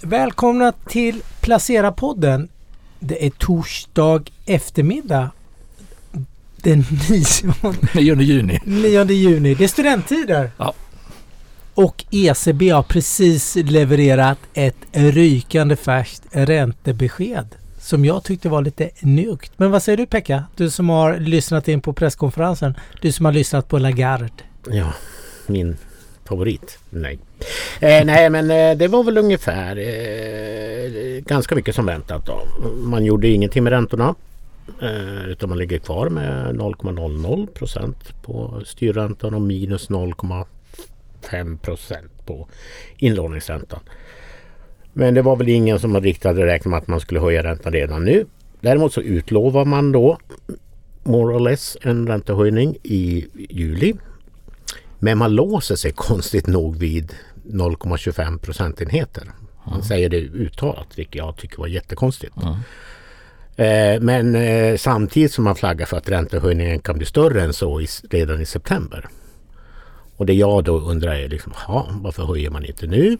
Välkomna till Placera-podden. Det är torsdag eftermiddag. Den 9 juni. 9 juni. Det är studenttider. Ja. Och ECB har precis levererat ett rykande färskt räntebesked som jag tyckte var lite njuggt. Men vad säger du Pekka? Du som har lyssnat in på presskonferensen. Du som har lyssnat på Lagarde. Ja, min favorit. Nej. Eh, nej men eh, det var väl ungefär eh, ganska mycket som väntat då. Man gjorde ingenting med räntorna. Eh, utan man ligger kvar med 0,00 procent på styrräntan och minus 0,5 procent på inlåningsräntan. Men det var väl ingen som riktigt hade räknat med att man skulle höja räntan redan nu. Däremot så utlovar man då more or less en räntehöjning i juli. Men man låser sig konstigt nog vid 0,25 procentenheter. Man mm. säger det uttalat vilket jag tycker var jättekonstigt. Mm. Eh, men eh, samtidigt som man flaggar för att räntehöjningen kan bli större än så i, redan i september. Och det jag då undrar är liksom, varför höjer man inte nu?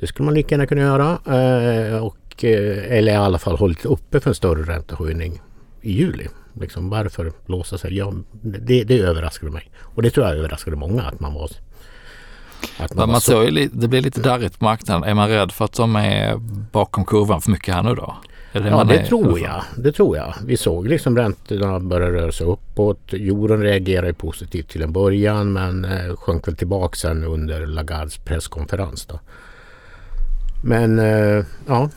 Det skulle man lika gärna kunna göra. Eh, och, eh, eller i alla fall hållit uppe för en större räntehöjning i juli. Liksom, varför låsa sig? Ja, det, det överraskade mig. Och det tror jag överraskade många att man var att man, man så... Ju, det blir lite darrigt på marknaden. Är man rädd för att de är bakom kurvan för mycket här nu då? Det ja, det tror jag. Det tror jag. Vi såg liksom räntorna börja röra sig uppåt. Euron reagerade positivt till en början men eh, sjönk väl tillbaka sen under Lagardes presskonferens. Då. Men eh, ja,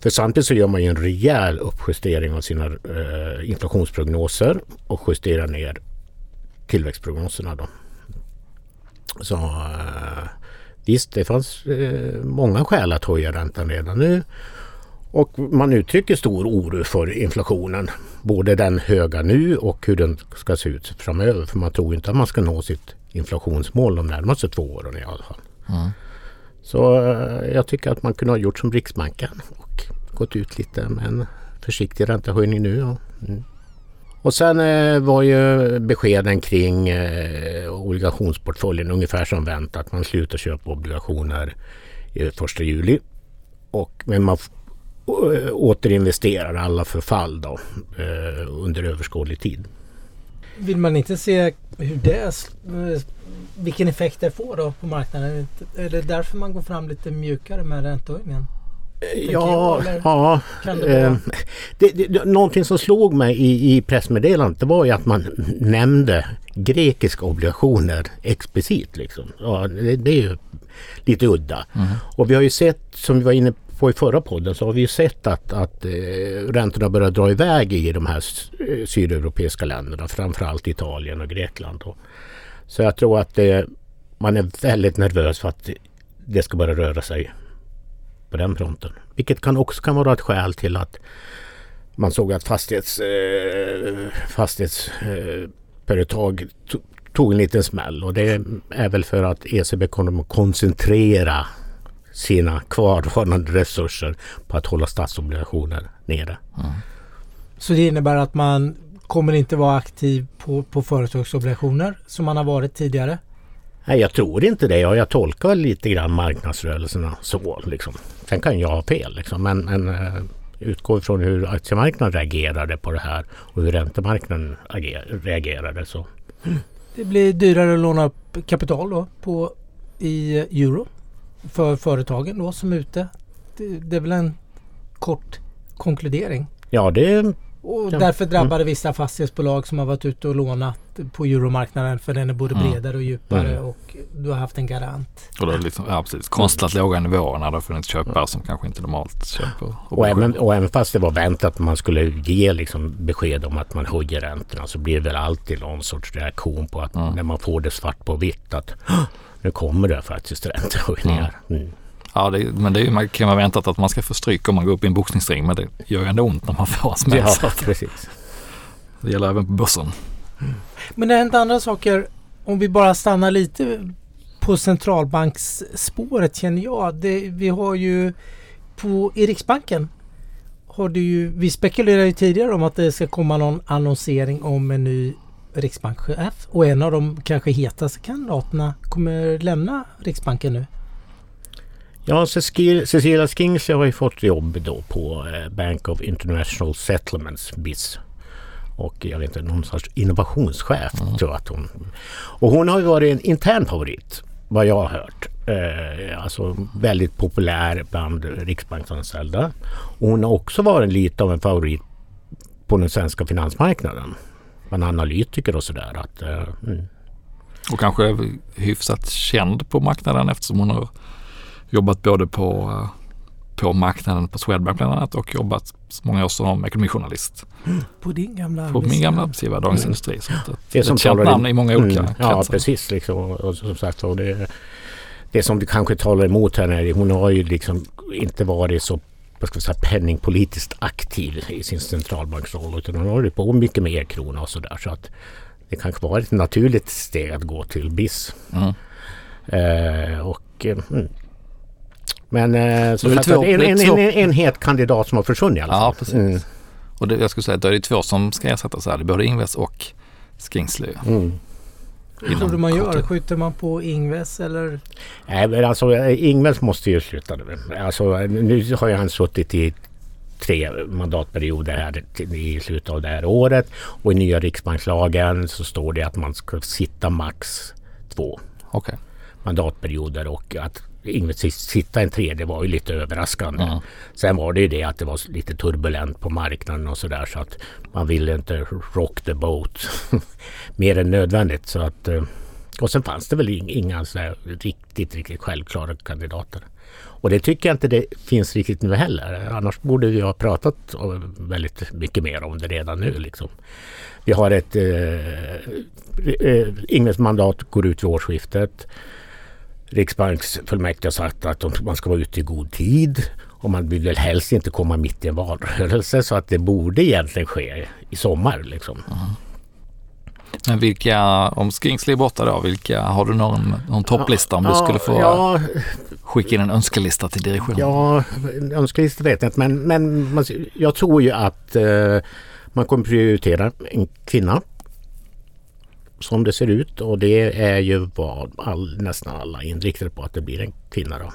för samtidigt så gör man ju en rejäl uppjustering av sina eh, inflationsprognoser och justerar ner tillväxtprognoserna. Då. Så eh, visst, det fanns eh, många skäl att höja räntan redan nu. Och man uttrycker stor oro för inflationen. Både den höga nu och hur den ska se ut framöver. För man tror inte att man ska nå sitt inflationsmål de närmaste två åren i alla fall. Mm. Så eh, jag tycker att man kunde ha gjort som Riksbanken gått ut lite med en försiktig räntehöjning nu. Ja. Mm. Och sen eh, var ju beskeden kring eh, obligationsportföljen ungefär som väntat. Man slutar köpa obligationer eh, första juli. Och, men man eh, återinvesterar alla förfall då, eh, under överskådlig tid. Vill man inte se hur det, eh, vilken effekt det får då på marknaden? Är det därför man går fram lite mjukare med räntehöjningen? Ja, ja det, eh, det, det, någonting som slog mig i, i pressmeddelandet det var ju att man nämnde grekiska obligationer explicit. Liksom. Ja, det, det är ju lite udda. Mm. Och vi har ju sett, som vi var inne på i förra podden, så har vi ju sett att, att eh, räntorna börjar dra iväg i de här eh, sydeuropeiska länderna, framförallt Italien och Grekland. Då. Så jag tror att det, man är väldigt nervös för att det ska börja röra sig på den fronten. Vilket kan också kan vara ett skäl till att man såg att fastighets, eh, fastighetsföretag eh, tog en liten smäll och det är väl för att ECB kommer att koncentrera sina kvarvarande resurser på att hålla statsobligationer nere. Mm. Så det innebär att man kommer inte vara aktiv på, på företagsobligationer som man har varit tidigare? Nej, jag tror inte det. Jag tolkar lite grann marknadsrörelserna så. Liksom. Sen kan jag ha fel. Liksom. Men, men uh, utgår ifrån hur aktiemarknaden reagerade på det här och hur räntemarknaden ager, reagerade. Så. Det blir dyrare att låna upp kapital då på, i euro för företagen då som är ute. Det, det är väl en kort konkludering? Ja, det och ja. därför drabbade mm. vissa fastighetsbolag som har varit ute och lånat på euromarknaden för den är både mm. bredare och djupare mm. och du har haft en garant. Och det är liksom, ja, precis, konstlat låga nivåer när det har funnits köpare som kanske inte normalt köper. Och även, och även fast det var väntat att man skulle ge liksom besked om att man höjer räntorna så blir det väl alltid någon sorts reaktion på att mm. när man får det svart på vitt att nu kommer det faktiskt räntehöjningar. Mm. Ja, det, men det är, man kan vara väntat att man ska få stryk om man går upp i en boxningsring. Men det gör ju ändå ont när man får en smäll. Ja, precis. Det gäller även på börsen. Men det har hänt andra saker. Om vi bara stannar lite på centralbanksspåret känner jag. Det, vi har ju på i Riksbanken har du ju, vi spekulerade ju tidigare om att det ska komma någon annonsering om en ny riksbankschef och en av de kanske hetaste kandidaterna kommer lämna Riksbanken nu. Ja, Cecilia Skingsley har ju fått jobb då på eh, Bank of International Settlements, BIS. Och jag vet inte, någon sorts innovationschef mm. tror jag att hon... Och hon har ju varit en intern favorit vad jag har hört. Eh, alltså väldigt populär bland riksbanksanställda. Och hon har också varit lite av en favorit på den svenska finansmarknaden. Bland analytiker och sådär. Att, eh, mm. Och kanske hyfsat känd på marknaden eftersom hon har jobbat både på, på marknaden på Swedbank bland annat och jobbat många år som ekonomijournalist. På din gamla På min gamla arbetsgivare Dagens mm. Industri. Så det, det är som ett känt namn i många olika mm, Ja precis. Liksom, och, som sagt, och det, det som det kanske talar emot henne, hon har ju liksom inte varit så vad ska vi säga, penningpolitiskt aktiv i sin centralbanksroll utan hon har hållit på mycket med e-krona och sådär. Så att det kanske var ett naturligt steg att gå till BIS. Mm. Eh, och mm, men eh, så så två, en, en, en, en, het kandidat som har försvunnit i alla fall. Ja, precis. Mm. Och det, jag skulle säga att det är två som ska ersättas här. Det är både Ingves och Skingsley. Mm. Hur tror du man gör? Skjuter man på Ingves eller? Nej men alltså Ingves måste ju sluta nu. Alltså nu har ju han suttit i tre mandatperioder här i slutet av det här året. Och i nya riksbankslagen så står det att man ska sitta max två okay. mandatperioder och att Ingves sitta en tredje var ju lite överraskande. Mm. Sen var det ju det att det var lite turbulent på marknaden och sådär så att man ville inte rock the boat mer än nödvändigt. Så att, eh, och sen fanns det väl inga så riktigt, riktigt självklara kandidater. Och det tycker jag inte det finns riktigt nu heller. Annars borde vi ha pratat väldigt mycket mer om det redan nu. Liksom. Vi har ett... Eh, eh, Ingves mandat går ut vid årsskiftet. Riksbanksfullmäktige har sagt att man ska vara ute i god tid och man vill väl helst inte komma mitt i en valrörelse så att det borde egentligen ske i sommar. Liksom. Mm. Men vilka, om Skingsley är borta då, vilka, har du någon, någon topplista om ja, du skulle få ja, skicka in en önskelista till direktionen? Ja, önskelista vet jag inte men, men jag tror ju att eh, man kommer prioritera en kvinna som det ser ut och det är ju vad all, nästan alla inriktade på att det blir en kvinna. Då.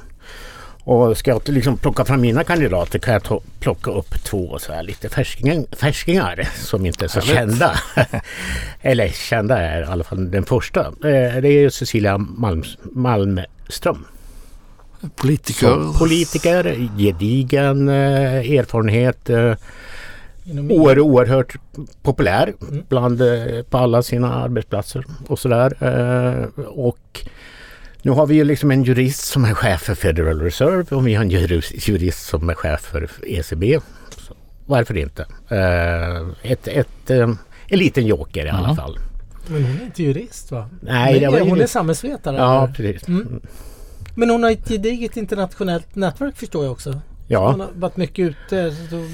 Och ska jag liksom plocka fram mina kandidater kan jag plocka upp två så här lite färskingar, färskingar som inte är så kända. Eller kända är i alla fall den första. Eh, det är Cecilia Malm, Malmström. Politiker. Som politiker, gedigen eh, erfarenhet. Eh, Oer, oerhört populär mm. bland, på alla sina arbetsplatser och sådär. och nu har vi ju liksom en jurist som är chef för Federal Reserve och vi har en jurist som är chef för ECB. Så varför inte? Uh, ett, ett, en liten joker i alla mm. fall. Men hon är inte jurist va? Nej, var hon är samhällsvetare? Ja, precis. Mm. mm. Men hon har ett gediget internationellt nätverk förstår jag också. Ja. Hon har varit mycket ute. Så...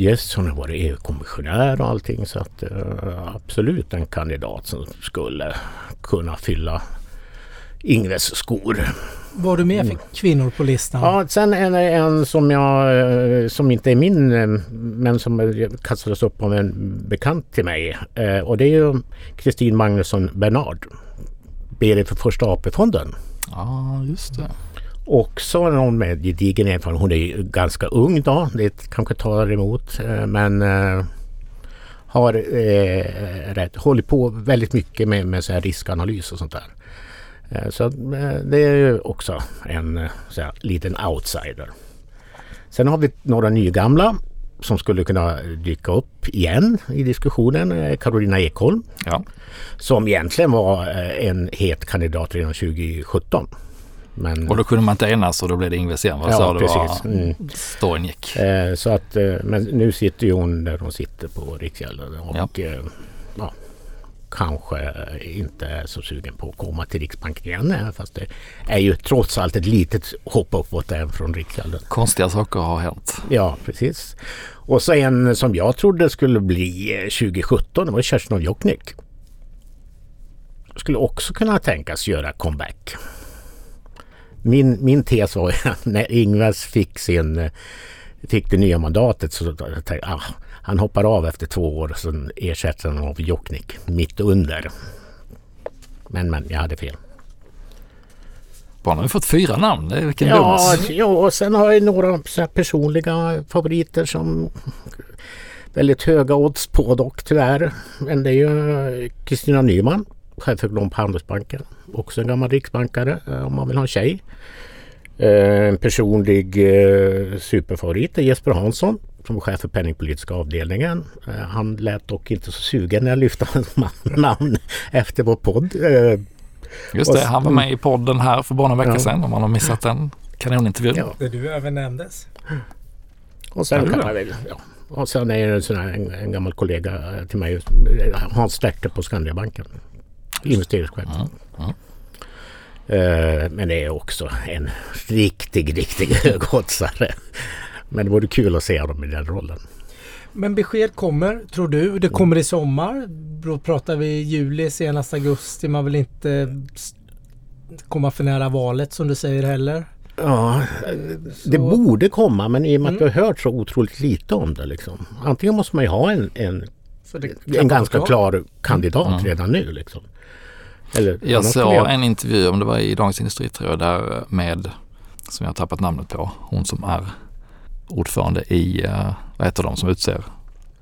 Yes, hon har varit EU-kommissionär och allting så att uh, absolut en kandidat som skulle kunna fylla Ingves skor. Var du med för kvinnor på listan? Ja, sen är det en som jag eh, som inte är min eh, men som kastades upp av en bekant till mig. Och det är ju Kristin Magnusson Bernard. BD för Första AP-fonden. Ja, just det. Också någon med gedigen erfarenhet. Hon är ju ganska ung då. Det kanske tar emot. Men har eh, rätt, hållit på väldigt mycket med, med så riskanalys och sånt där. Eh, så eh, det är ju också en eh, så här, liten outsider. Sen har vi några nygamla som skulle kunna dyka upp igen i diskussionen. Carolina Ekholm. Ja. Som egentligen var en het kandidat redan 2017. Men, och då kunde man inte enas och då blev det Ingves igen. Ja, sa precis. Det var, mm. storyn gick. så att, men nu sitter ju hon där hon sitter på Riksgälden. Och, ja. ja kanske inte är så sugen på att komma till Riksbanken igen. Fast det är ju trots allt ett litet hopp uppåt även från Riksgälden. Konstiga saker har hänt. Ja, precis. Och så en som jag trodde skulle bli 2017, det var Kerstin av Jokknik. Skulle också kunna tänkas göra comeback. Min, min tes var när Ingves fick sin fick det nya mandatet så tänkte jag ah, han hoppar av efter två år och sen ersätter han av Jokknik mitt under. Men men, jag hade fel. Barnen har ju fått fyra namn, vilken Ja, ja, och sen har jag några personliga favoriter som väldigt höga odds på dock tyvärr. Men det är ju Kristina Nyman, chefekonom på Handelsbanken. Också en gammal riksbankare eh, om man vill ha en tjej. Eh, En personlig eh, superfavorit är Jesper Hansson som var chef för penningpolitiska avdelningen. Han lät dock inte så sugen när jag lyfte hans namn efter vår podd. Just det, han var med i podden här för bara några veckor Ja. sedan om man har missat den kanonintervjun. Ja. Där du även nämndes. Och sen Ja, kan väl, ja. Och sen är det en, sån här, en, en gammal kollega till mig, Hans Sterte på Skandiabanken. Investeringschef. Ja, ja. Eh, men det är också en riktig, riktig högoddsare. Men det vore kul att se dem i den rollen. Men besked kommer, tror du? Det kommer i sommar. Då pratar vi juli, senast augusti. Man vill inte komma för nära valet som du säger heller. Ja, det Så- borde komma men i och med att Mm. vi har hört så otroligt lite om det. Liksom. Antingen måste man ju ha en, en, en ganska klar kandidat Mm. redan nu. Liksom. Eller, Jag såg en intervju, om det var i Dagens Industri tror jag, där med, som jag har tappat namnet på, hon som är ordförande i, eh, vad heter de som utser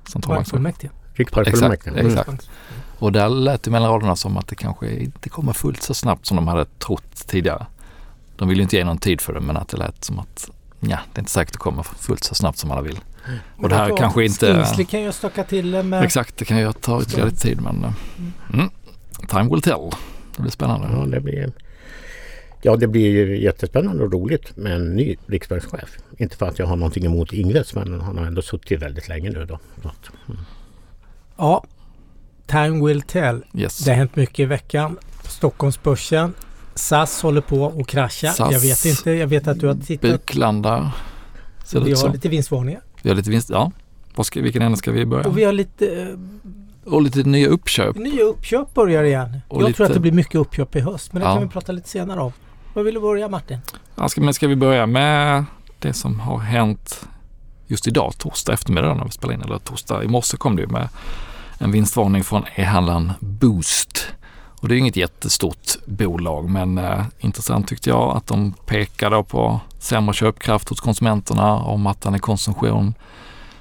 centralbanksfullmäktige? Riksbanksfullmäktige. Exakt, Mm. exakt. Och där lät det mellan raderna som att det kanske inte kommer fullt så snabbt som de hade trott tidigare. De vill ju inte ge någon tid för det men att det lät som att ja, det är inte säkert att det kommer fullt så snabbt som alla vill. Och det här kanske inte- Skingsley kan ju stöka till det med... Exakt, det kan ju ta ytterligare lite tid men eh, mm. Time will tell. Det blir spännande. Ja, det blir, ja, det blir ju jättespännande och roligt med en ny riksbankschef. Inte för att jag har någonting emot Ingves men han har ändå suttit väldigt länge nu då. Mm. Ja. Time will tell. Yes. Det har hänt mycket i veckan. Stockholmsbörsen. SAS håller på att krascha. SAS. Jag vet inte. Jag vet att du har tittat. Det Vi har så. lite vinstvarningar. Vi har lite vinst. Ja. Ska, vilken ände ska vi börja? Och vi har lite eh, Och lite nya uppköp. nya uppköp börjar igen. Och jag lite- tror att det blir mycket uppköp i höst. Men det Ja. kan vi prata lite senare om. Vad vill du börja Martin? Ja, ska, men ska vi börja med det som har hänt just idag, torsdag eftermiddag när vi spelar in, eller torsdag i morse kom det ju med en vinstvarning från e-handlaren Boost. Och det är inget jättestort bolag men eh, intressant tyckte jag att de pekar på sämre köpkraft hos konsumenterna, om att den är konsumtion,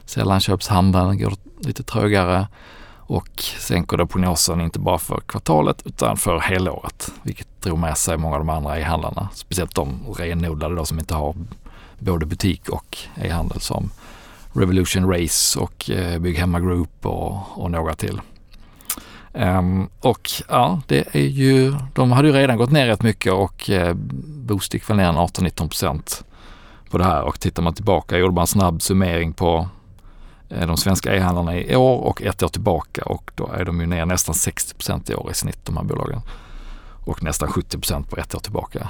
sällanköpshandeln går lite trögare och sänker då prognosen inte bara för kvartalet utan för helåret. Vilket drog med sig många av de andra e-handlarna. Speciellt de renodlade då som inte har både butik och e-handel som Revolution Race och eh, Bygghemma Group och, och några till. Um, och ja, det är ju, de hade ju redan gått ner rätt mycket och eh, Boost gick väl ner 18-19 procent på det här och tittar man tillbaka gjorde man en snabb summering på Eh, de svenska e-handlarna i år och ett år tillbaka och då är de ju ner nästan 60 i år i snitt de här bolagen. Och nästan 70 på ett år tillbaka.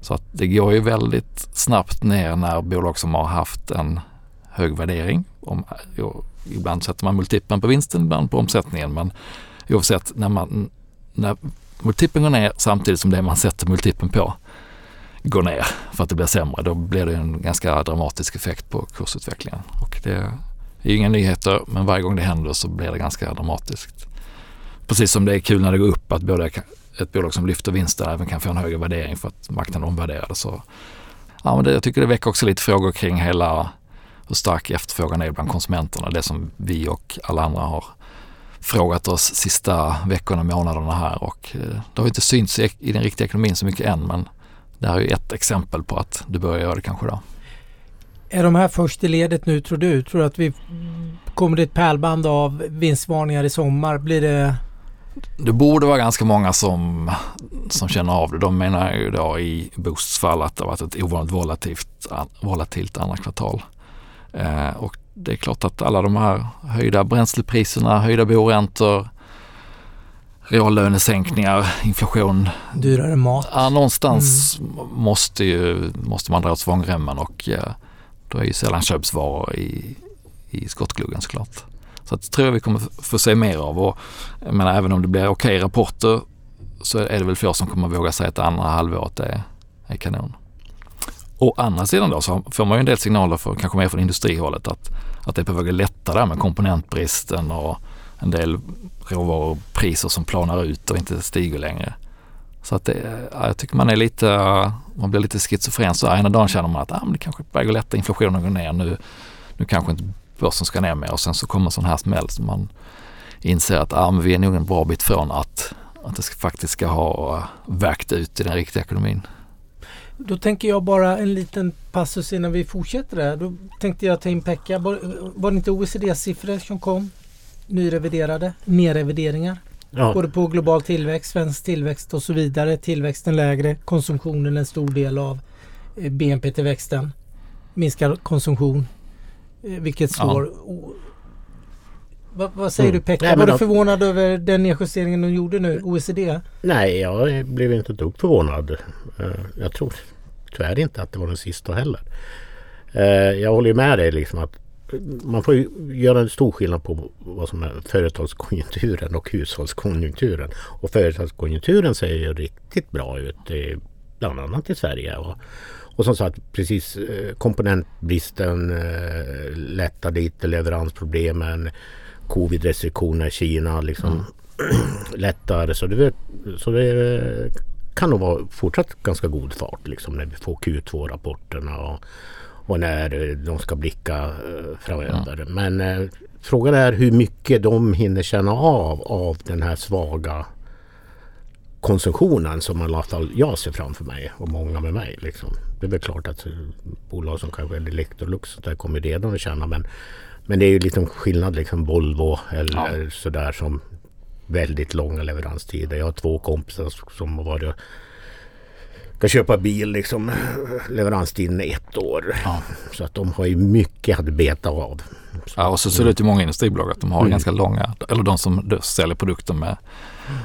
Så att det går ju väldigt snabbt ner när bolag som har haft en hög värdering. Om, jo, ibland sätter man multipeln på vinsten, ibland på omsättningen. Men oavsett, när, man, när multipeln går ner samtidigt som det man sätter multipeln på går ner för att det blir sämre, då blir det en ganska dramatisk effekt på kursutvecklingen. Och det det är ju inga nyheter, men varje gång det händer så blir det ganska dramatiskt. Precis som det är kul när det går upp att både ett bolag som lyfter vinsten även kan få en högre värdering för att marknaden omvärderar så ja, men det, jag tycker det väcker också lite frågor kring hela hur stark efterfrågan är bland konsumenterna. Det som vi och alla andra har frågat oss sista veckorna och månaderna här och eh, det har inte synts i, den riktiga ekonomin så mycket än men det här är ju ett exempel på att det börjar göra det kanske då. Är de här först i ledet nu tror du? Tror du att vi kommer det ett pärlband av vinstvarningar i sommar? Blir det... Det borde vara ganska många som, som känner av det. De menar ju då i Boosts fall att det har varit ett ovanligt volatilt, volatilt andra kvartal. Eh, och det är klart att alla de här höjda bränslepriserna, höjda boräntor, reallönesänkningar, inflation. Dyrare mat. Ja, någonstans måste, ju, måste man dra åt svångremmen och eh, då är ju sällanköpsvaror i, i skottgluggen såklart. Så att, tror jag vi kommer få se mer av och jag menar, även om det blir okej rapporter så är det väl få som kommer våga säga att det andra halvåret är, är kanon. Å andra sidan då så får man ju en del signaler, för, kanske mer från industrihållet, att, att det är på väg att lätta där med komponentbristen och en del råvarupriser som planar ut och inte stiger längre. Så att det, jag tycker man är lite, man blir lite schizofren så ena dagen känner man att ah, men det kanske är på väg att lätta, inflationen går ner nu. Nu kanske inte börsen ska ner mer och sen så kommer en sån här smäll som man inser att ah, men vi är nog en bra bit från att, att det faktiskt ska ha eh, vägt ut i den riktiga ekonomin. Då tänker jag bara en liten passus innan vi fortsätter där. Då tänkte jag ta in Pekka. Var, var det inte OECD-siffror som kom? Nyreviderade, nerrevideringar? Ja. Både på global tillväxt, svensk tillväxt och så vidare. Tillväxten lägre, konsumtionen en stor del av eh, BNP-tillväxten. Minskad konsumtion. Eh, vilket slår... Ja. Vad, vad, säger mm. du Pekka? Var du förvånad över den nedjusteringen de gjorde nu, OECD? Nej, jag blev inte ett dugg förvånad. Eh, jag tror tyvärr inte att det var den sista heller. Jag håller med dig liksom att man får göra en stor skillnad på vad som är företagskonjunkturen och hushållskonjunkturen. Och företagskonjunkturen ser ju riktigt bra ut, bland annat i Sverige. Och, och som sagt, precis eh, komponentbristen eh, lättar lite, leveransproblemen, covid-restriktioner i Kina liksom mm. lättar. Så det, så det kan nog vara fortsatt ganska god fart liksom när vi får Q2-rapporterna. Och, och när de ska blicka eh, framöver. Mm. Men eh, frågan är hur mycket de hinner känna av av den här svaga konsumtionen som i alla fall jag ser framför mig och många med mig. Liksom. Det är väl klart att eh, bolag som kanske Electrolux där kommer redan att känna men, men det är ju liksom skillnad liksom Volvo eller ja. sådär som väldigt långa leveranstider. Jag har två kompisar som har varit ska köpa bil liksom leveranstiden är ett år. Ja. Så att de har ju mycket att beta av. Ja och så ser det ut i många industribolag att de har mm. ganska långa, eller de som säljer produkter med,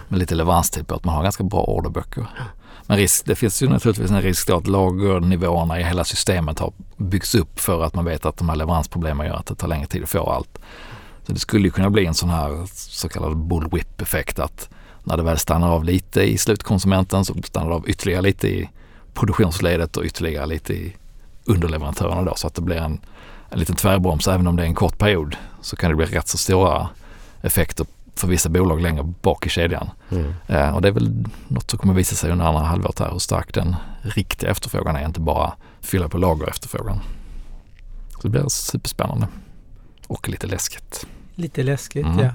med lite leveranstid på att man har ganska bra orderböcker. Men risk, det finns ju naturligtvis en risk då att lagernivåerna i hela systemet har byggts upp för att man vet att de här leveransproblemen gör att det tar längre tid att få allt. Så det skulle ju kunna bli en sån här så kallad bullwhip effekt att när det väl stannar av lite i slutkonsumenten så stannar det av ytterligare lite i produktionsledet och ytterligare lite i underleverantörerna då så att det blir en, en liten tvärbroms. Även om det är en kort period så kan det bli rätt så stora effekter för vissa bolag längre bak i kedjan. Mm. Eh, och det är väl något som kommer visa sig under andra halvåret här hur stark den riktiga efterfrågan är, inte bara fylla på lager efterfrågan. Så det blir superspännande och lite läskigt. Lite läskigt mm. ja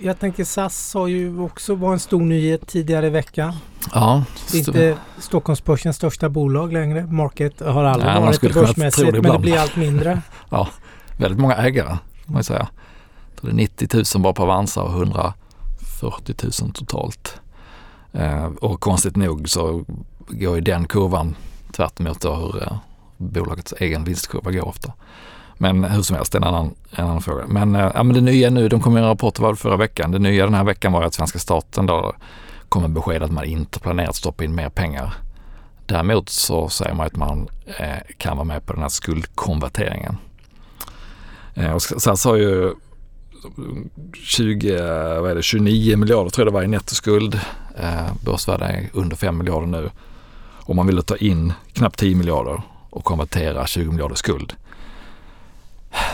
jag tänker SAS har ju också varit en stor nyhet tidigare i veckan. Ja. Det är inte Stockholmsbörsens största bolag längre. Market har aldrig Nej, varit börsmässigt det men det blir allt mindre. ja, väldigt många ägare får man säga. Det är 90 000 bara på Avanza och 140 000 totalt. Eh, och konstigt nog så går ju den kurvan tvärt emot hur eh, bolagets egen vinstkurva går ofta. Men hur som helst, det är en annan, en annan fråga. Men, eh, ja, men det nya nu, de kom med en rapport var förra veckan. Det nya den här veckan var att svenska staten då kom med besked att man inte planerar att stoppa in mer pengar. Däremot så säger man att man eh, kan vara med på den här skuldkonverteringen. Eh, och SAS har ju 20, vad är det, 29 miljarder tror jag det var i nettoskuld. Eh, börsvärde är under 5 miljarder nu. Och man ville ta in knappt 10 miljarder och konvertera 20 miljarder skuld.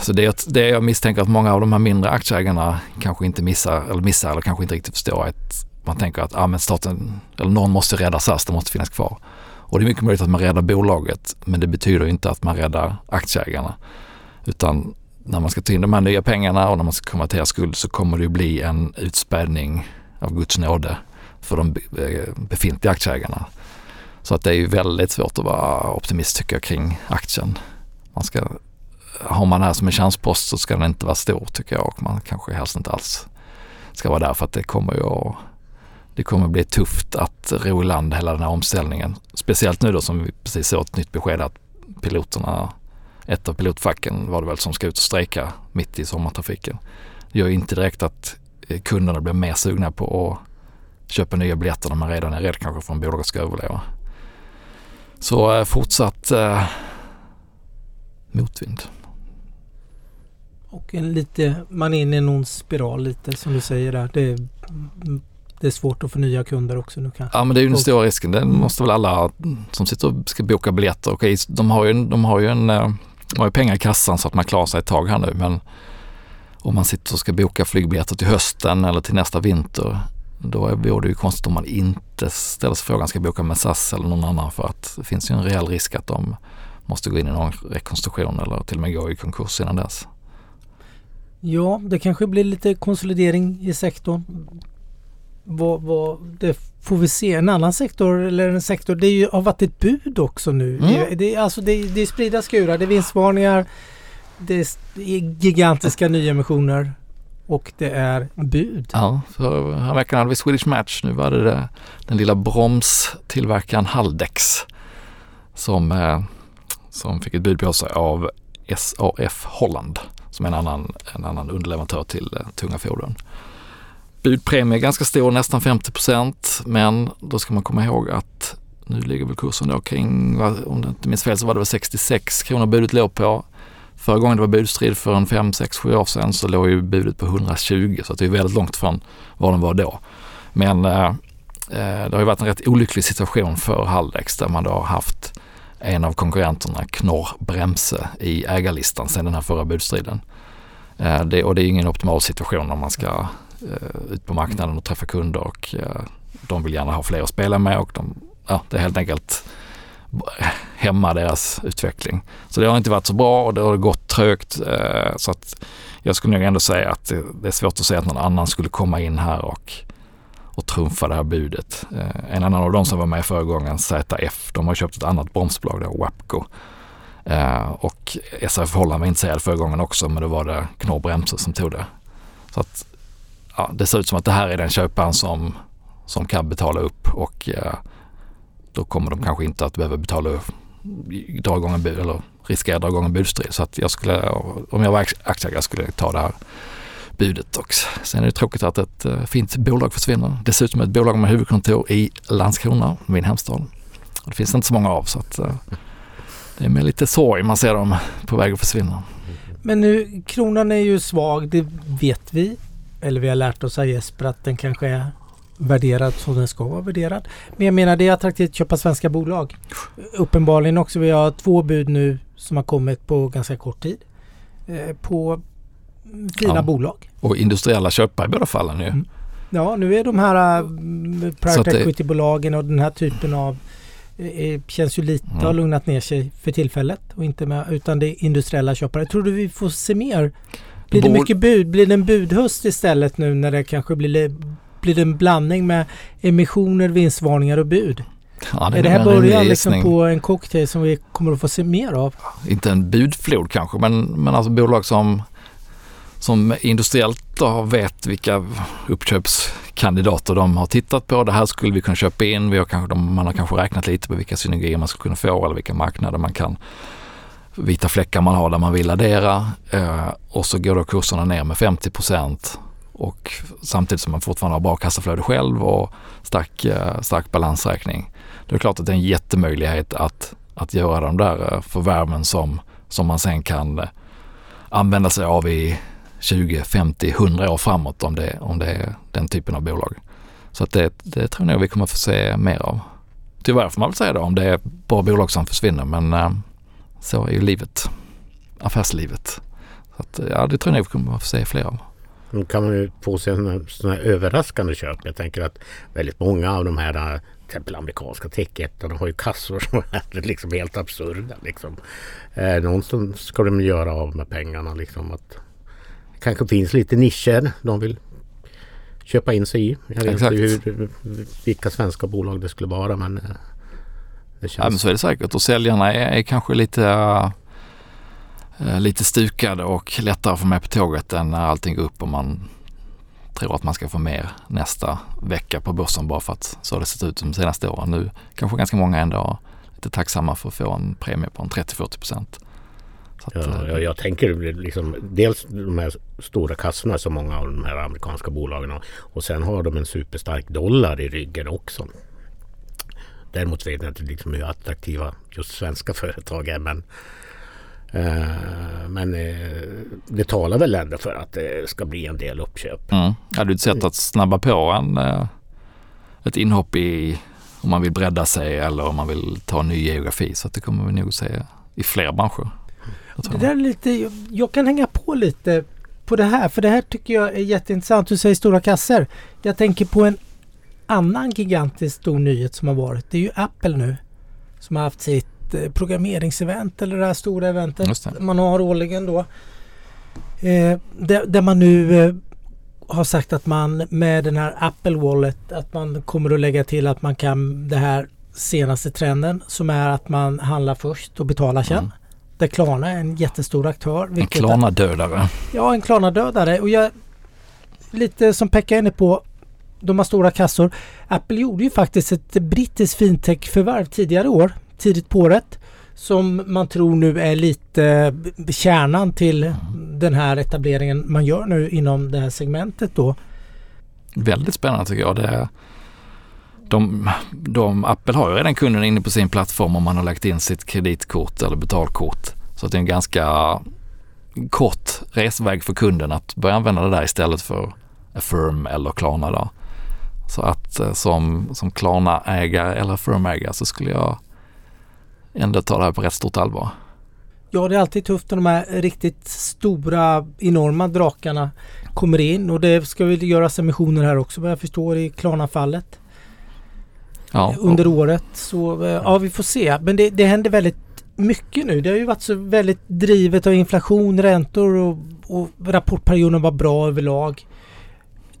Så det, det jag misstänker att många av de här mindre aktieägarna kanske inte missar eller missar eller kanske inte riktigt förstår att man tänker att ah, men staten eller någon måste rädda SAS, det måste finnas kvar. Och det är mycket möjligt att man räddar bolaget men det betyder inte att man räddar aktieägarna. Utan när man ska ta in de här nya pengarna och när man ska konvertera skuld så kommer det ju bli en utspädning av Guds nåde för de eh, befintliga aktieägarna. Så att det är ju väldigt svårt att vara optimist tycker jag kring aktien. Man ska har man det här som en chanspost så ska den inte vara stor tycker jag och man kanske helst inte alls ska vara där för att det kommer ju att det kommer bli tufft att ro i land hela den här omställningen. Speciellt nu då som vi precis såg ett nytt besked att piloterna, ett av pilotfacken var det väl som ska ut och strejka mitt i sommartrafiken. Det gör ju inte direkt att eh, kunderna blir mer sugna på att köpa nya biljetter när man redan är rädd kanske för om bolaget ska överleva. Så eh, fortsatt eh, motvind. Och en lite, man är inne i någon spiral lite som du säger där. Det är, det är svårt att få nya kunder också nu kanske. Ja men det är ju den stora risken. Det måste väl alla som sitter och ska boka biljetter. Okej, de har ju, de har ju, en, eh, de har ju pengar i kassan så att man klarar sig ett tag här nu. Men om man sitter och ska boka flygbiljetter till hösten eller till nästa vinter. då vore det ju konstigt om man inte ställer sig frågan ska jag boka med SAS eller någon annan för att det finns ju en reell risk att de måste gå in i någon rekonstruktion eller till och med gå i konkurs innan dess. Ja, det kanske blir lite konsolidering i sektorn. Vad, vad, det får vi se. En annan sektor eller en sektor, det är ju, har varit ett bud också nu. Mm. Det, det, alltså det, det är spridda skurar, det är vinstvarningar, det är gigantiska nyemissioner och det är bud. Ja, för här veckan hade vi Swedish Match. Nu var det, det den lilla bromstillverkaren Haldex som, eh, som fick ett bud på sig av SAF Holland som är en annan, en annan underleverantör till eh, tunga fordon. Budpremie är ganska stor, nästan 50 procent, men då ska man komma ihåg att nu ligger väl kursen då kring, om jag inte minns fel så var det väl 66 kronor budet låg på. Förra gången det var budstrid för en 5, 6, 7 år sedan så låg ju budet på 120 så det är väldigt långt från vad den var då. Men eh, eh, det har ju varit en rätt olycklig situation för Haldex där man då har haft en av konkurrenterna, Knorr Bremse, i ägarlistan sedan den här förra budstriden. Eh, det, och det är ingen optimal situation om man ska eh, ut på marknaden och träffa kunder och eh, de vill gärna ha fler att spela med och de, ja, det är helt enkelt hämma deras utveckling. Så det har inte varit så bra och det har gått trögt. Eh, så att jag skulle nog ändå säga att det är svårt att säga att någon annan skulle komma in här och, och trumfa det här budet. Eh, en annan av de som var med förra gången, ZF, de har köpt ett annat bromsbolag, det Wapco. Eh, och SAF Holland var intresserad förra gången också men då var det Knorr Bremse som tog det. Så att ja, det ser ut som att det här är den köparen som, som kan betala upp och eh, då kommer de kanske inte att behöva betala, dra igång en bud eller riskera att dra igång en budstrid. Så att jag skulle, om jag var aktieägare skulle jag ta det här budet. också. sen är det tråkigt att ett eh, fint bolag försvinner. Dessutom ett bolag med huvudkontor i Landskrona, min hemstad. Och det finns inte så många av så att eh, det är med lite sorg man ser dem på väg att försvinna. Men nu, kronan är ju svag, det vet vi. Eller vi har lärt oss av Jesper att den kanske är värderad som den ska vara värderad. Men jag menar det är attraktivt att köpa svenska bolag. Uppenbarligen också. Vi har två bud nu som har kommit på ganska kort tid. Eh, på fina ja. bolag. Och industriella köpare i båda fallen ju. Mm. Ja, nu är de här uh, private equity-bolagen och den här typen av eh, känns ju lite mm. har lugnat ner sig för tillfället och inte med, utan det är industriella köpare. Tror du vi får se mer? Blir det mycket bud? Blir det en budhöst istället nu när det kanske blir blir det en blandning med emissioner, vinstvarningar och bud. Ja, det är det här början liksom på en cocktail som vi kommer att få se mer av? Inte en budflod kanske men, men alltså bolag som, som industriellt då vet vilka uppköpskandidater de har tittat på. Det här skulle vi kunna köpa in. Vi har kanske, man har kanske räknat lite på vilka synergier man skulle kunna få eller vilka marknader man kan vita fläckar man har där man vill addera eh, och så går då kurserna ner med 50 och samtidigt som man fortfarande har bra kassaflöde själv och stark, eh, stark balansräkning. Det är klart att det är en jättemöjlighet att, att göra de där eh, förvärven som, som man sen kan eh, använda sig av i 20, 50, 100 år framåt om det, om det är den typen av bolag. Så att det, det tror jag vi kommer få se mer av. Tyvärr får man väl säga då om det är bra bolag som försvinner men eh, så är ju livet, affärslivet. Så att, ja, det tror jag vi kommer få se fler av. Då kan man ju få sig eh, sådana här överraskande köp. Jag tänker att väldigt många av de här eh, till exempel amerikanska techjättarna har ju kassor som är liksom helt absurda. Liksom. Eh, någonstans ska de göra av med pengarna. Liksom, att kanske finns lite nischer de vill köpa in sig i. Jag vet Exakt. inte hur, vilka svenska bolag det skulle vara men äh, det känns... Ja men så är det säkert och säljarna är, är kanske lite Eh, lite stukad och lättare att få med på tåget än när allting går upp och man tror att man ska få mer nästa vecka på börsen bara för att så har det sett ut de senaste åren. Nu kanske ganska många ändå är lite tacksamma för att få en premie på en 30-40 procent. Ja, eh, jag, jag tänker liksom dels de här stora kassorna som många av de här amerikanska bolagen har och sen har de en superstark dollar i ryggen också. Däremot vet jag inte liksom hur attraktiva just svenska företag är men Eh, men eh, det talar väl ändå för att det ska bli en del uppköp. Mm. Hade du ett sätt att snabba på en, eh, ett inhopp i om man vill bredda sig eller om man vill ta ny geografi så att det kommer vi nog se i fler branscher. Det där är lite, jag kan hänga på lite på det här för det här tycker jag är jätteintressant. Du säger stora kasser. Jag tänker på en annan gigantisk stor nyhet som har varit. Det är ju Apple nu som har haft sitt eh, programmeringsevent eller det här stora eventet man har årligen då. Eh, där, där, man nu eh, har sagt att man med den här Apple Wallet att man kommer att lägga till att man kan det här senaste trenden som är att man handlar först och betalar sen. Mm. Där Klarna är en jättestor aktör. En Klarna-dödare. Ja, en Klarna-dödare. Och jag, lite som Pekka är inne på, de har stora kassor. Apple gjorde ju faktiskt ett brittiskt fintech-förvärv tidigare år, tidigt på året. Som man tror nu är lite kärnan till mm. den här etableringen man gör nu inom det här segmentet då. Väldigt spännande tycker jag. Det de, de, Apple har ju redan kunden inne på sin plattform om man har lagt in sitt kreditkort eller betalkort. Så det är en ganska kort resväg för kunden att börja använda det där istället för Affirm eller Klarna. Då. Så att eh, som, som Klarna-ägare eller Affirm-ägare så skulle jag ändå ta det här på rätt stort allvar. Ja, det är alltid tufft när de här riktigt stora, enorma drakarna kommer in och det ska väl göras emissioner här också vad jag förstår i Klarna-fallet ja, under året. Så eh, ja, vi får se. Men det, det händer väldigt mycket nu. Det har ju varit så väldigt drivet av inflation, räntor och, och rapportperioden var bra överlag.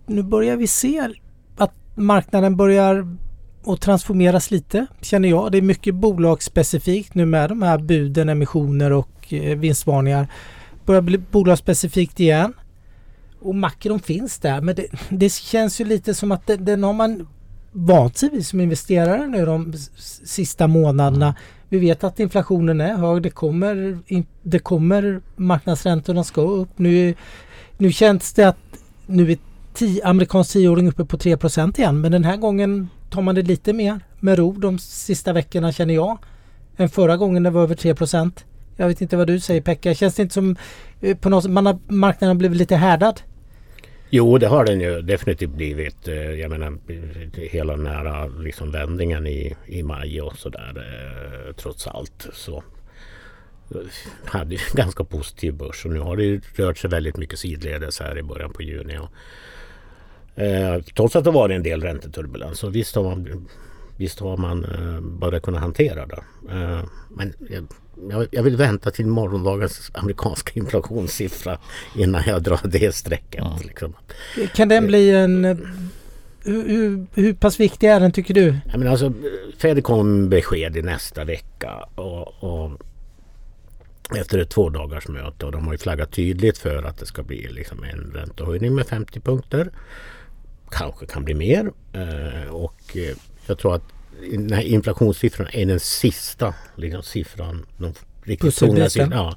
Nu börjar vi se att marknaden börjar att transformeras lite känner jag. Det är mycket bolagsspecifikt nu med de här buden, emissioner och eh, vinstvarningar. Börjar bli bolagsspecifikt igen. Och makron finns där men det, det känns ju lite som att den, den har man vant sig vid som investerare nu de sista månaderna. Mm. Vi vet att inflationen är hög. Det kommer, det kommer marknadsräntorna ska upp. Nu, nu känns det att nu är tio, amerikansk tioåring uppe på 3% igen. Men den här gången tar man det lite mer med ro de sista veckorna känner jag. Än förra gången det var över 3% Jag vet inte vad du säger Pekka. Känns det inte som eh, på något, man har, marknaden har blivit lite härdad? Jo, det har den ju definitivt blivit. Eh, jag menar hela den här liksom vändningen i, i maj och sådär där trots allt. Så hade ju en ganska positiv börs och nu har det ju rört sig väldigt mycket sidledes här i början på juni. Och, eh, trots att det var en del ränteturbulens. Så visst har man, visst har man eh, börjat kunna hantera det. Eh, men eh, jag, jag, vill vänta till morgondagens amerikanska inflationssiffra innan jag drar det strecket. Ja. Liksom. Kan den bli en... Hur, hur, hur pass viktig är den tycker du? Ja, men alltså, Fed kom besked i nästa vecka. Och, och efter ett två dagars möte och de har ju flaggat tydligt för att det ska bli liksom en räntehöjning med 50 punkter. Kanske kan bli mer. Eh, och eh, jag tror att den här inflationssiffran är den sista liksom, siffran de riktigt tunga ja,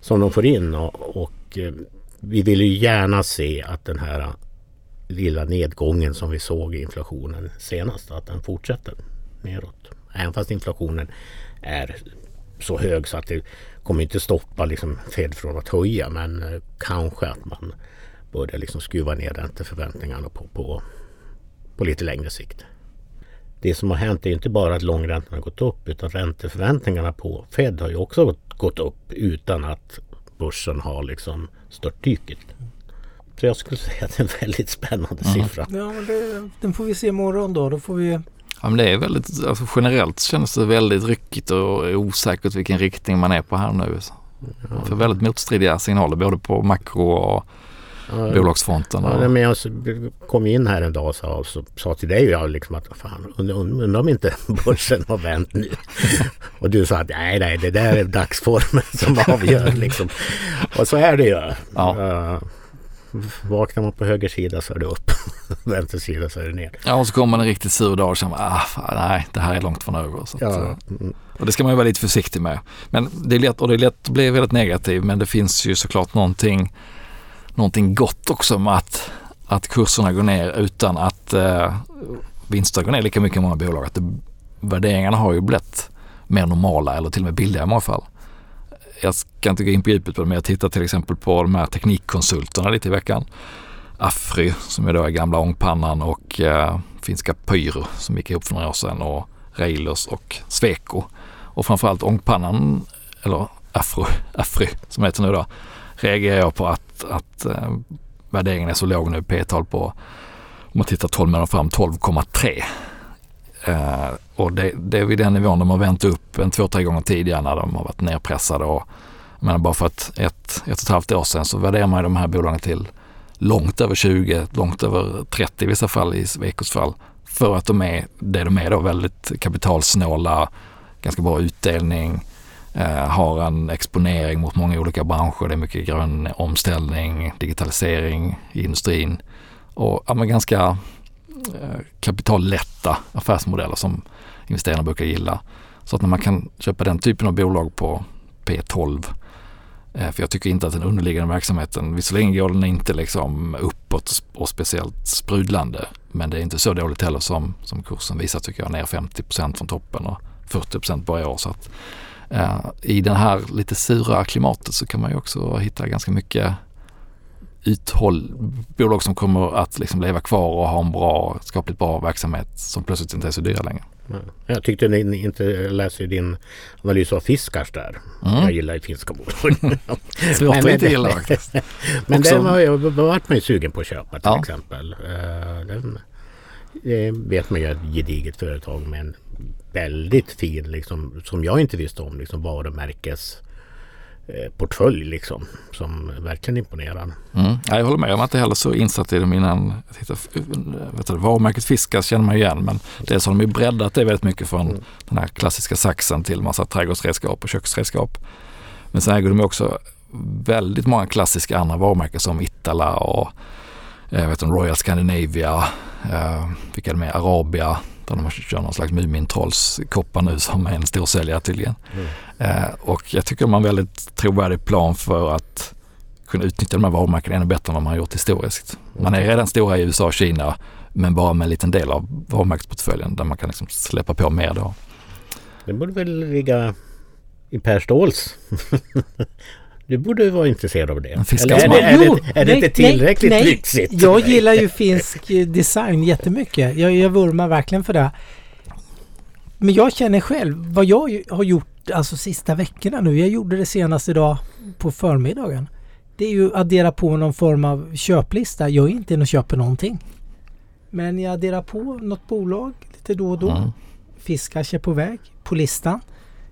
som de får in. Och, och eh, vi vill ju gärna se att den här lilla nedgången som vi såg i inflationen senast, att den fortsätter neråt. Även fast inflationen är så hög så att det kommer inte stoppa liksom Fed från att höja men eh, kanske att man börjar liksom skruva ner ränteförväntningarna på, på, på lite längre sikt det som har hänt är inte bara att långräntorna har gått upp utan ränteförväntningarna på Fed har ju också gått upp utan att börsen har liksom störtdykt. Så jag skulle säga att det är en väldigt spännande mm. siffra. Ja, men det, den får vi se imorgon då. Då får vi Ja, men det är väldigt, alltså generellt känns det väldigt ryckigt och osäkert vilken riktning man är på här nu. Ja. För väldigt motstridiga signaler både på makro och ja, bolagsfronten. Ja, men jag kom in här en dag och sa, så, sa till dig jag liksom att fan, undrar om inte börsen har vänt nu. och du sa att nej, nej, det där är dagsformen som avgör liksom. Och så är det ju. Ja. Uh, vaknar man på höger sida så är det upp. Vänster sida så är det ner. Ja och så kommer man en riktigt sur dag och känner ah, fan, nej det här är långt från över. Så ja. att, mm. och det ska man ju vara lite försiktig med. Men det är lätt, och det är lätt att bli väldigt negativ men det finns ju såklart någonting någonting gott också med att, att kurserna går ner utan att eh, vinsterna går ner lika mycket i många bolag. Att det, värderingarna har ju blivit mer normala eller till och med billigare i många fall. Jag ska inte gå in på djupet på det men jag tittar till exempel på de här teknikkonsulterna lite i veckan. Afry som är då är gamla ångpannan och eh, finska Pyro som gick ihop för några år sedan och Railers och Sweco. Och framförallt ångpannan, eller Afro, Afry som heter nu då, reagerar jag på att, att eh, värderingen är så låg nu, P-tal på, Om man tittar 12 månader fram 12,3. Eh, och det, det är vid den nivån de har vänt upp en två, tre gånger tidigare när de har varit nerpressade. Och, men bara för att ett, ett och ett halvt år sedan så värderar man de här bolagen till långt över 20, långt över 30 i vissa fall i Svekos fall. För att de är det de är då, väldigt kapitalsnåla, ganska bra utdelning, Eh, har en exponering mot många olika branscher. Det är mycket grön omställning, digitalisering i industrin och ja, men ganska eh, kapitallätta affärsmodeller som investerarna brukar gilla. Så att när man kan köpa den typen av bolag på P12 eh, för jag tycker inte att den underliggande verksamheten, visserligen går den inte liksom uppåt och speciellt sprudlande, men det är inte så dåligt heller som, som kursen visar tycker jag, ner 50% från toppen och 40 på i år. Så att, i det här lite sura klimatet så kan man ju också hitta ganska mycket uthåll, bolag som kommer att liksom leva kvar och ha en bra, skapligt bra verksamhet som plötsligt inte är så dyra längre. Jag tyckte ni inte läste din analys av Fiskars där. Mm. Jag gillar ju finska bolag. Svårt att inte gilla faktiskt. Men den har jag varit ju sugen på att köpa till ja. exempel. Eh, den, det vet man ju är ett gediget företag med en väldigt fin, liksom, som jag inte visste om, liksom, varumärkes eh, portfölj liksom som verkligen imponerar. Mm. jag håller med, jag var inte heller så insatt i dem innan. varumärket Fiskas känner man ju igen men dels har de ju breddat det väldigt mycket från mm. den här klassiska saxen till massa trädgårdsredskap och köksredskap. Men sen äger de också väldigt många klassiska andra varumärken som Itala och jag vet Royal Scandinavia, eh, vilka är det med, Arabia, där de kör någon slags Mumintrollskoppar nu som är en stor säljare tydligen. Mm. Eh, och jag tycker de har en väldigt trovärdig plan för att kunna utnyttja de här varumärkena ännu bättre än vad man har gjort historiskt. Man är redan stora i USA och Kina men bara med en liten del av varumärkesportföljen där man kan liksom släppa på mer då. Det borde väl ligga i Per Ståhls Du borde vara intresserad av det. Eller är det, är det, är det inte tillräckligt nej, lyxigt? Jag gillar ju finsk design jättemycket. Jag, jag vurmar verkligen för det. Men jag känner själv vad jag har gjort alltså sista veckorna nu. Jag gjorde det senast idag på förmiddagen. Det är ju addera på någon form av köplista. Jag är inte inne och köper någonting. Men jag adderar på något bolag lite då och då. Mm. Fiskars är på väg på listan.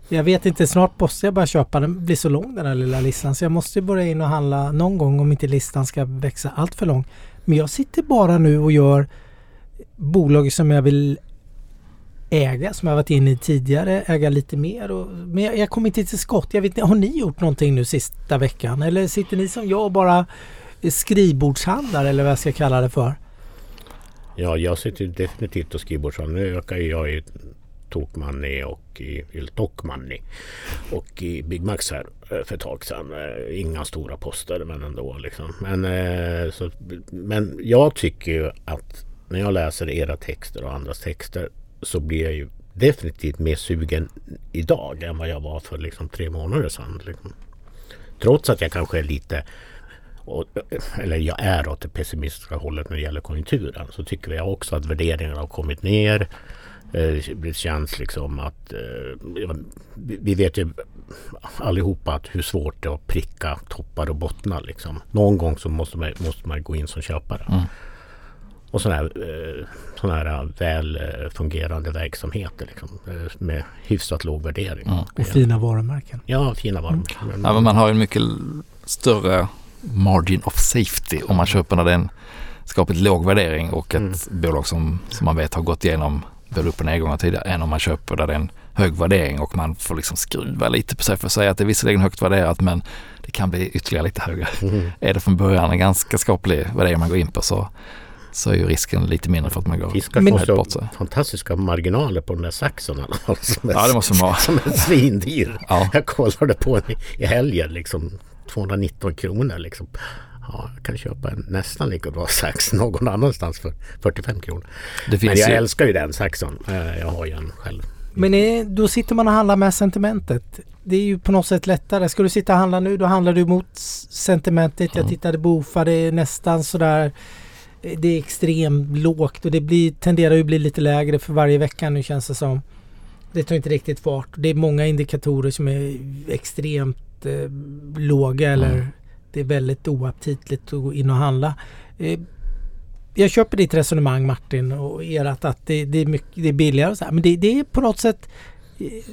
Jag vet inte, snart måste jag börja köpa. Den blir så lång den här lilla listan. Så jag måste börja in och handla någon gång om inte listan ska växa allt för lång. Men jag sitter bara nu och gör bolag som jag vill äga, som jag varit inne i tidigare, äga lite mer. Och, men jag, jag kommer inte till skott. Jag vet inte, har ni gjort någonting nu sista veckan? Eller sitter ni som jag och bara skrivbordshandlar eller vad jag ska kalla det för? Ja, jag sitter definitivt och skrivbordshandlar. Nu ökar jag i Tokmanni och i Yltokmanni och i Byggmax här eh, för ett tag sedan. Eh, inga stora poster men ändå liksom. Men, eh, så, men jag tycker ju att när jag läser era texter och andras texter så blir jag ju definitivt mer sugen idag än vad jag var för liksom tre månader sedan. Liksom. Trots att jag kanske är lite eller jag är åt det pessimistiska hållet när det gäller konjunkturen så tycker jag också att värderingarna har kommit ner. Eh, det känns liksom att eh, vi vet ju allihopa att hur svårt det är att pricka toppar och bottnar. Liksom. Någon gång så måste man, måste man gå in som köpare. Mm. Och sådana här, eh, såna här väl fungerande verksamheter liksom, med hyfsat låg värdering. Mm. Och fina varumärken. Ja, fina varumärken. Mm. Ja, men man har en mycket större margin of safety om man köper när det är en skapligt låg värdering och ett mm. bolag som, som man vet har gått igenom både upp och nedgångar tidigare än om man köper där det är en hög värdering och man får liksom skruva lite på sig för att säga att det är visserligen högt värderat men det kan bli ytterligare lite högre. Mm. Är det från början en ganska skaplig värdering man går in på så, så är ju risken lite mindre för att man går Fiskar måste bort sig. fantastiska marginaler på den där saxen Ja det måste man ha. Som är svindyr. Ja. Jag kollade på den i helgen liksom 219 kronor liksom ja, jag kan köpa en nästan lika bra sax någon annanstans för 45 kronor. Men jag ju... älskar ju den saxen. Eh, jag har ju en själv. Men då sitter man och handlar med sentimentet. Det är ju på något sätt lättare. Ska du sitta och handla nu då handlar du mot sentimentet. Jag tittade på OFA, det är nästan sådär eh, det är extremt lågt och det blir, tenderar ju bli lite lägre för varje vecka nu känns det som. Det tar inte riktigt fart. Det är många indikatorer som är extremt eh, låga eller mm det är väldigt oaptitligt att gå in och handla. Eh, jag köper ditt resonemang Martin och ert att det, det, är, mycket, det är billigare och så här. Men det, det är på något sätt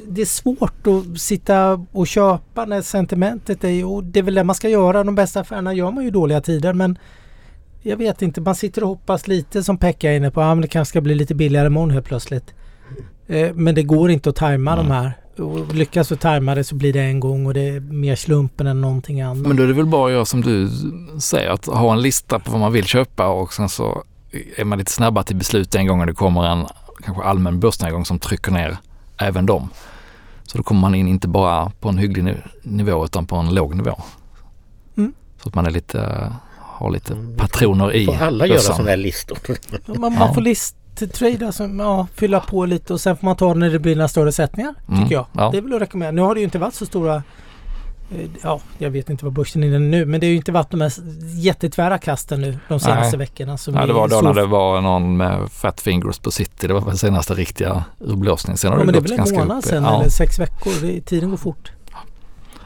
det är svårt att sitta och köpa när sentimentet är och det är väl det man ska göra. De bästa affärerna gör man ju dåliga tider men jag vet inte, man sitter och hoppas lite som Pekka är inne på. Ja, men det kanske ska bli lite billigare imorgon helt plötsligt. Eh, men det går inte att tajma mm. de här. Och lyckas du tajma det så blir det en gång och det är mer slumpen än någonting annat. Men då är det väl bara att göra som du säger, att ha en lista på vad man vill köpa och sen så är man lite snabbare till beslut en gång när det kommer en kanske allmän börsnedgång som trycker ner även dem. Så då kommer man in inte bara på en hygglig nivå utan på en låg nivå. Mm. Så att man är lite, har lite mm. patroner i Får alla göra sådana här listor? man, man ja. Listtrada, alltså, ja, fylla på lite och sen får man ta det när det blir några större sättningar. Tycker mm. jag. Ja. Det är väl att rekommendera. Nu har det ju inte varit så stora Eh, ja, jag vet inte vad börsen är nu men det har ju inte varit de här jättetvära kasten nu de senaste Nej. veckorna. Som Nej, det var då när det var någon med fat fingers på city. Det var den senaste riktiga urblåsningen. Sen har ja, det men det är väl en månad sedan ja. eller sex veckor. Det, tiden går fort.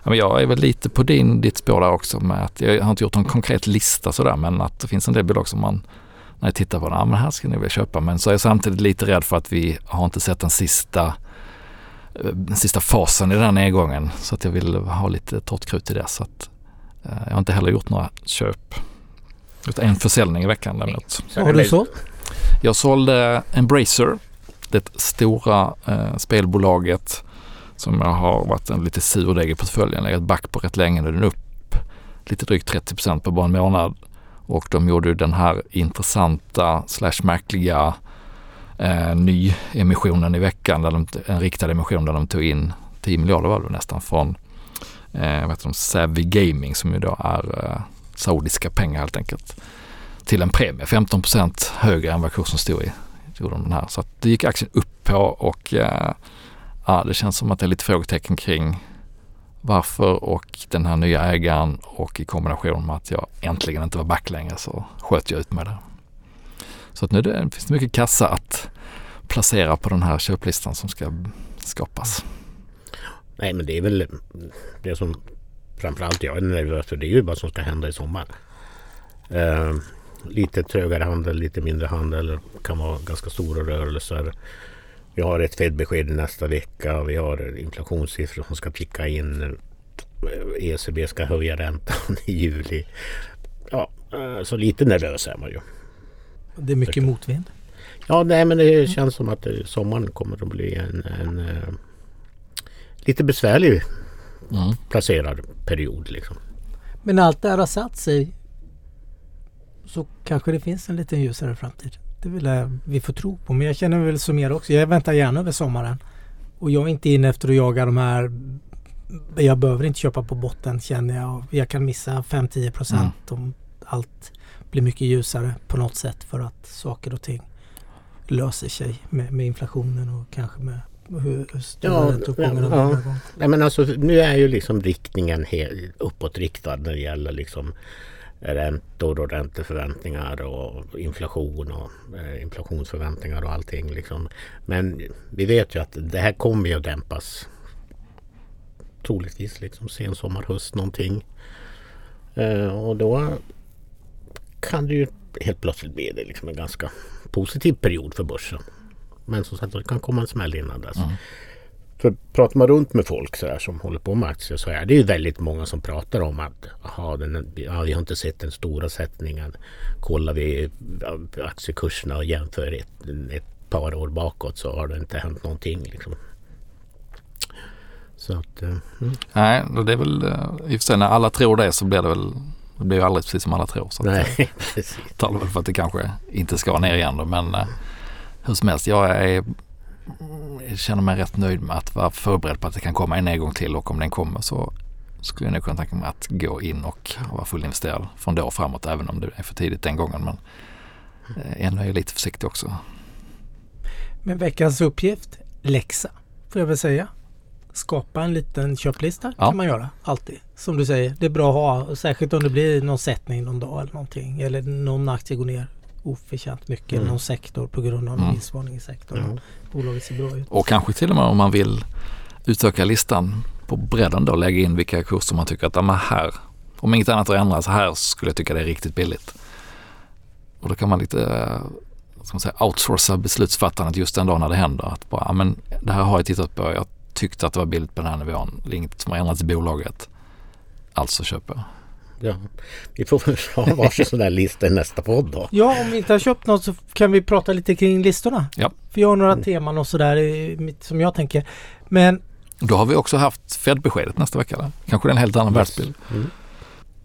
Ja, men jag är väl lite på din, ditt spår där också med att jag har inte gjort någon konkret lista sådär men att det finns en del bolag som man när jag tittar på, ja men här ska ni väl köpa. Men så är jag samtidigt lite rädd för att vi har inte sett den sista den sista fasen i den här nedgången så att jag vill ha lite torrt krut i det. Så att, eh, jag har inte heller gjort några köp. Utan en försäljning i veckan däremot. Vad har du sålt? Jag sålde Embracer, det stora eh, spelbolaget som jag har varit en lite surdeg i portföljen, legat back på rätt länge. Nu är den upp lite drygt 30% på bara en månad. Och de gjorde den här intressanta slash märkliga eh, nyemissionen i veckan, där de, en riktad emission där de tog in 10 miljarder var det nästan från eh, vad heter de, Savvy Gaming som ju då är eh, saudiska pengar helt enkelt till en premie, 15 procent högre än vad kursen stod i. Gjorde de den här. Så att det gick aktien upp på och eh, ja, det känns som att det är lite frågetecken kring varför och den här nya ägaren och i kombination med att jag äntligen inte var back längre så sköt jag ut med det. Så att nu det, finns det mycket kassa att placera på den här köplistan som ska skapas. Nej men det är väl det som framförallt jag är nervös för det är ju vad som ska hända i sommar. Eh, lite trögare handel, lite mindre handel kan vara ganska stora rörelser. Vi har ett Fed-besked nästa vecka. Vi har inflationssiffror som ska ticka in. ECB ska höja räntan i juli. Ja, eh, så lite nervös är man ju. Det är mycket motvind. Ja, nej, men det känns som att sommaren kommer att bli en, en uh, lite besvärlig mm. placerad period. Liksom. Men allt det här har satt sig så kanske det finns en lite ljusare framtid. Det vill vi får tro på. Men jag känner väl som er också. Jag väntar gärna över sommaren. Och jag är inte inne efter att jaga de här jag behöver inte köpa på botten känner jag. Jag kan missa 5-10 procent mm. om allt blir mycket ljusare på något sätt för att saker och ting löser sig med, med inflationen och kanske med hur stora ja, ränteuppgångarna ja, ja. Nej, men alltså, Nu är ju liksom riktningen helt uppåtriktad när det gäller liksom räntor och ränteförväntningar och inflation och eh, inflationsförväntningar och allting. Liksom. Men vi vet ju att det här kommer ju att dämpas. Troligtvis liksom sen sommar, höst någonting. Eh, och då kan det ju helt plötsligt bli det liksom en ganska positiv period för börsen. Men som sagt det kan komma en smäll innan dess. Mm. För pratar man runt med folk så här, som håller på med aktier så är det ju väldigt många som pratar om att aha, den, ja, vi har inte sett den stora sättningen. Kollar vi aktiekurserna och jämför ett, ett par år bakåt så har det inte hänt någonting. Liksom. Så att, mm. Nej, det är väl eh, i och för sig när alla tror det så blir det väl det blir ju aldrig precis som alla tror. Så Nej, att, talar väl för att det kanske inte ska ner igen då. Men eh, hur som helst, jag, är, känner mig rätt nöjd med att vara förberedd på att det kan komma en nedgång till och om den kommer så skulle jag nog kunna tänka mig att gå in och vara fullinvesterad från då framåt även om det är för tidigt den gången. Men eh, ännu är jag lite försiktig också. Men veckans uppgift, läxa får jag väl säga skapa en liten köplista ja. kan man göra alltid. Som du säger, det är bra att ha. Särskilt om det blir någon sättning någon dag eller någonting. Eller någon aktie går ner oförtjänt mycket. Mm. Någon sektor på grund av mm. vinstvarning i sektorn. Mm. Bolaget ser bra ut. Och kanske till och med om man vill utöka listan på bredden då. Lägga in vilka kurser man tycker att, ja, här, om inget annat har ändrats, här skulle jag tycka det är riktigt billigt. Och då kan man lite eh, ska man säga, outsourca beslutsfattandet just den dagen när det händer. Att bara, ja, men det här har jag tittat på, jag tyckte att det var billigt på den här nivån. Det är inget som har ändrats i bolaget. Alltså köper jag. Ja. Vi får väl ha varsin sån där lista i nästa podd då. Ja, om vi inte har köpt något så kan vi prata lite kring listorna. Ja. För jag har några teman och sådär som jag tänker. Men Då har vi också haft Fed-beskedet nästa vecka. Eller? Kanske det är en helt annan världsbild. Mm.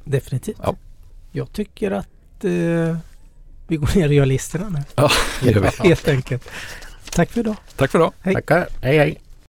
definitivt. Ja. Jag tycker att eh, vi går ner och gör listorna nu. Ja, det gör vi. Helt enkelt. Tack för idag. Tack för idag. Hej. Tackar. Hej hej.